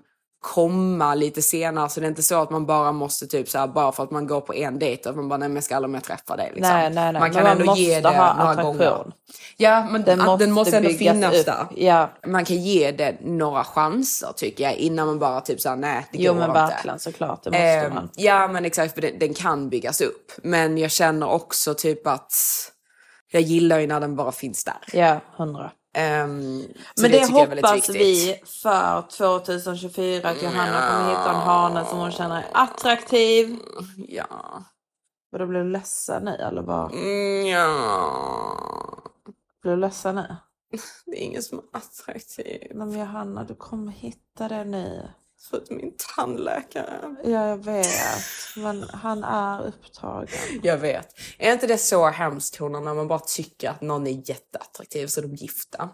komma lite senare. Så det är inte så att man bara måste typ så här, bara för att man går på en dejt att man bara nej men jag ska aldrig mer träffa dig. Liksom. Nej, nej, nej. Man kan Men ändå ge det några attraktion. gånger. Ja men Den måste den måste ändå finnas upp. där. Ja. Man kan ge det några chanser tycker jag innan man bara typ såhär nej det Jo går men inte. verkligen såklart, det måste Ehm, man. Ja men exakt för den, den kan byggas upp. Men jag känner också typ att jag gillar ju när den bara finns där. Ja, hundra. Så Men det, väldigt hoppas vi för 2024 att Johanna kommer hitta en hane som hon känner är attraktiv. Ja. Och då blir du ledsen nu eller vad? Mm, ja. Blir du ledsen nu? Det är ingen som är attraktiv. Men Johanna, du kommer hitta det nu. Förutom min tandläkare. Ja, jag vet. Men han är upptagen. Jag vet. Är inte det så hemskt Hona, när man bara tycker att någon är jätteattraktiv så är de gifta?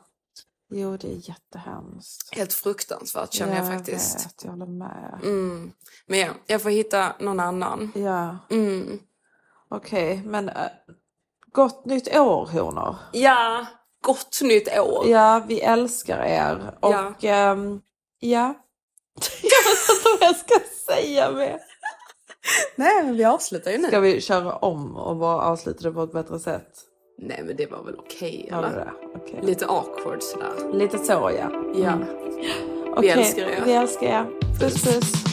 Jo, det är jättehemskt. Helt fruktansvärt känner jag faktiskt. Jag vet, jag håller med. Mm. Men ja, jag får hitta någon annan. Ja. Mm. Okej, men äh, gott nytt år honor. Ja, gott nytt år. Ja, vi älskar er. Och Ja. ehm, ja. Jag vet inte vad jag ska säga mer. Nej, men vi avslutar ju nu. Ska vi köra om och bara avsluta det på ett bättre sätt? Nej, men det var väl okej, eller? det? Okej. Lite awkward sådär. Lite så ja. Ja. Mm. Vi älskar er. Vi älskar er. Puss puss.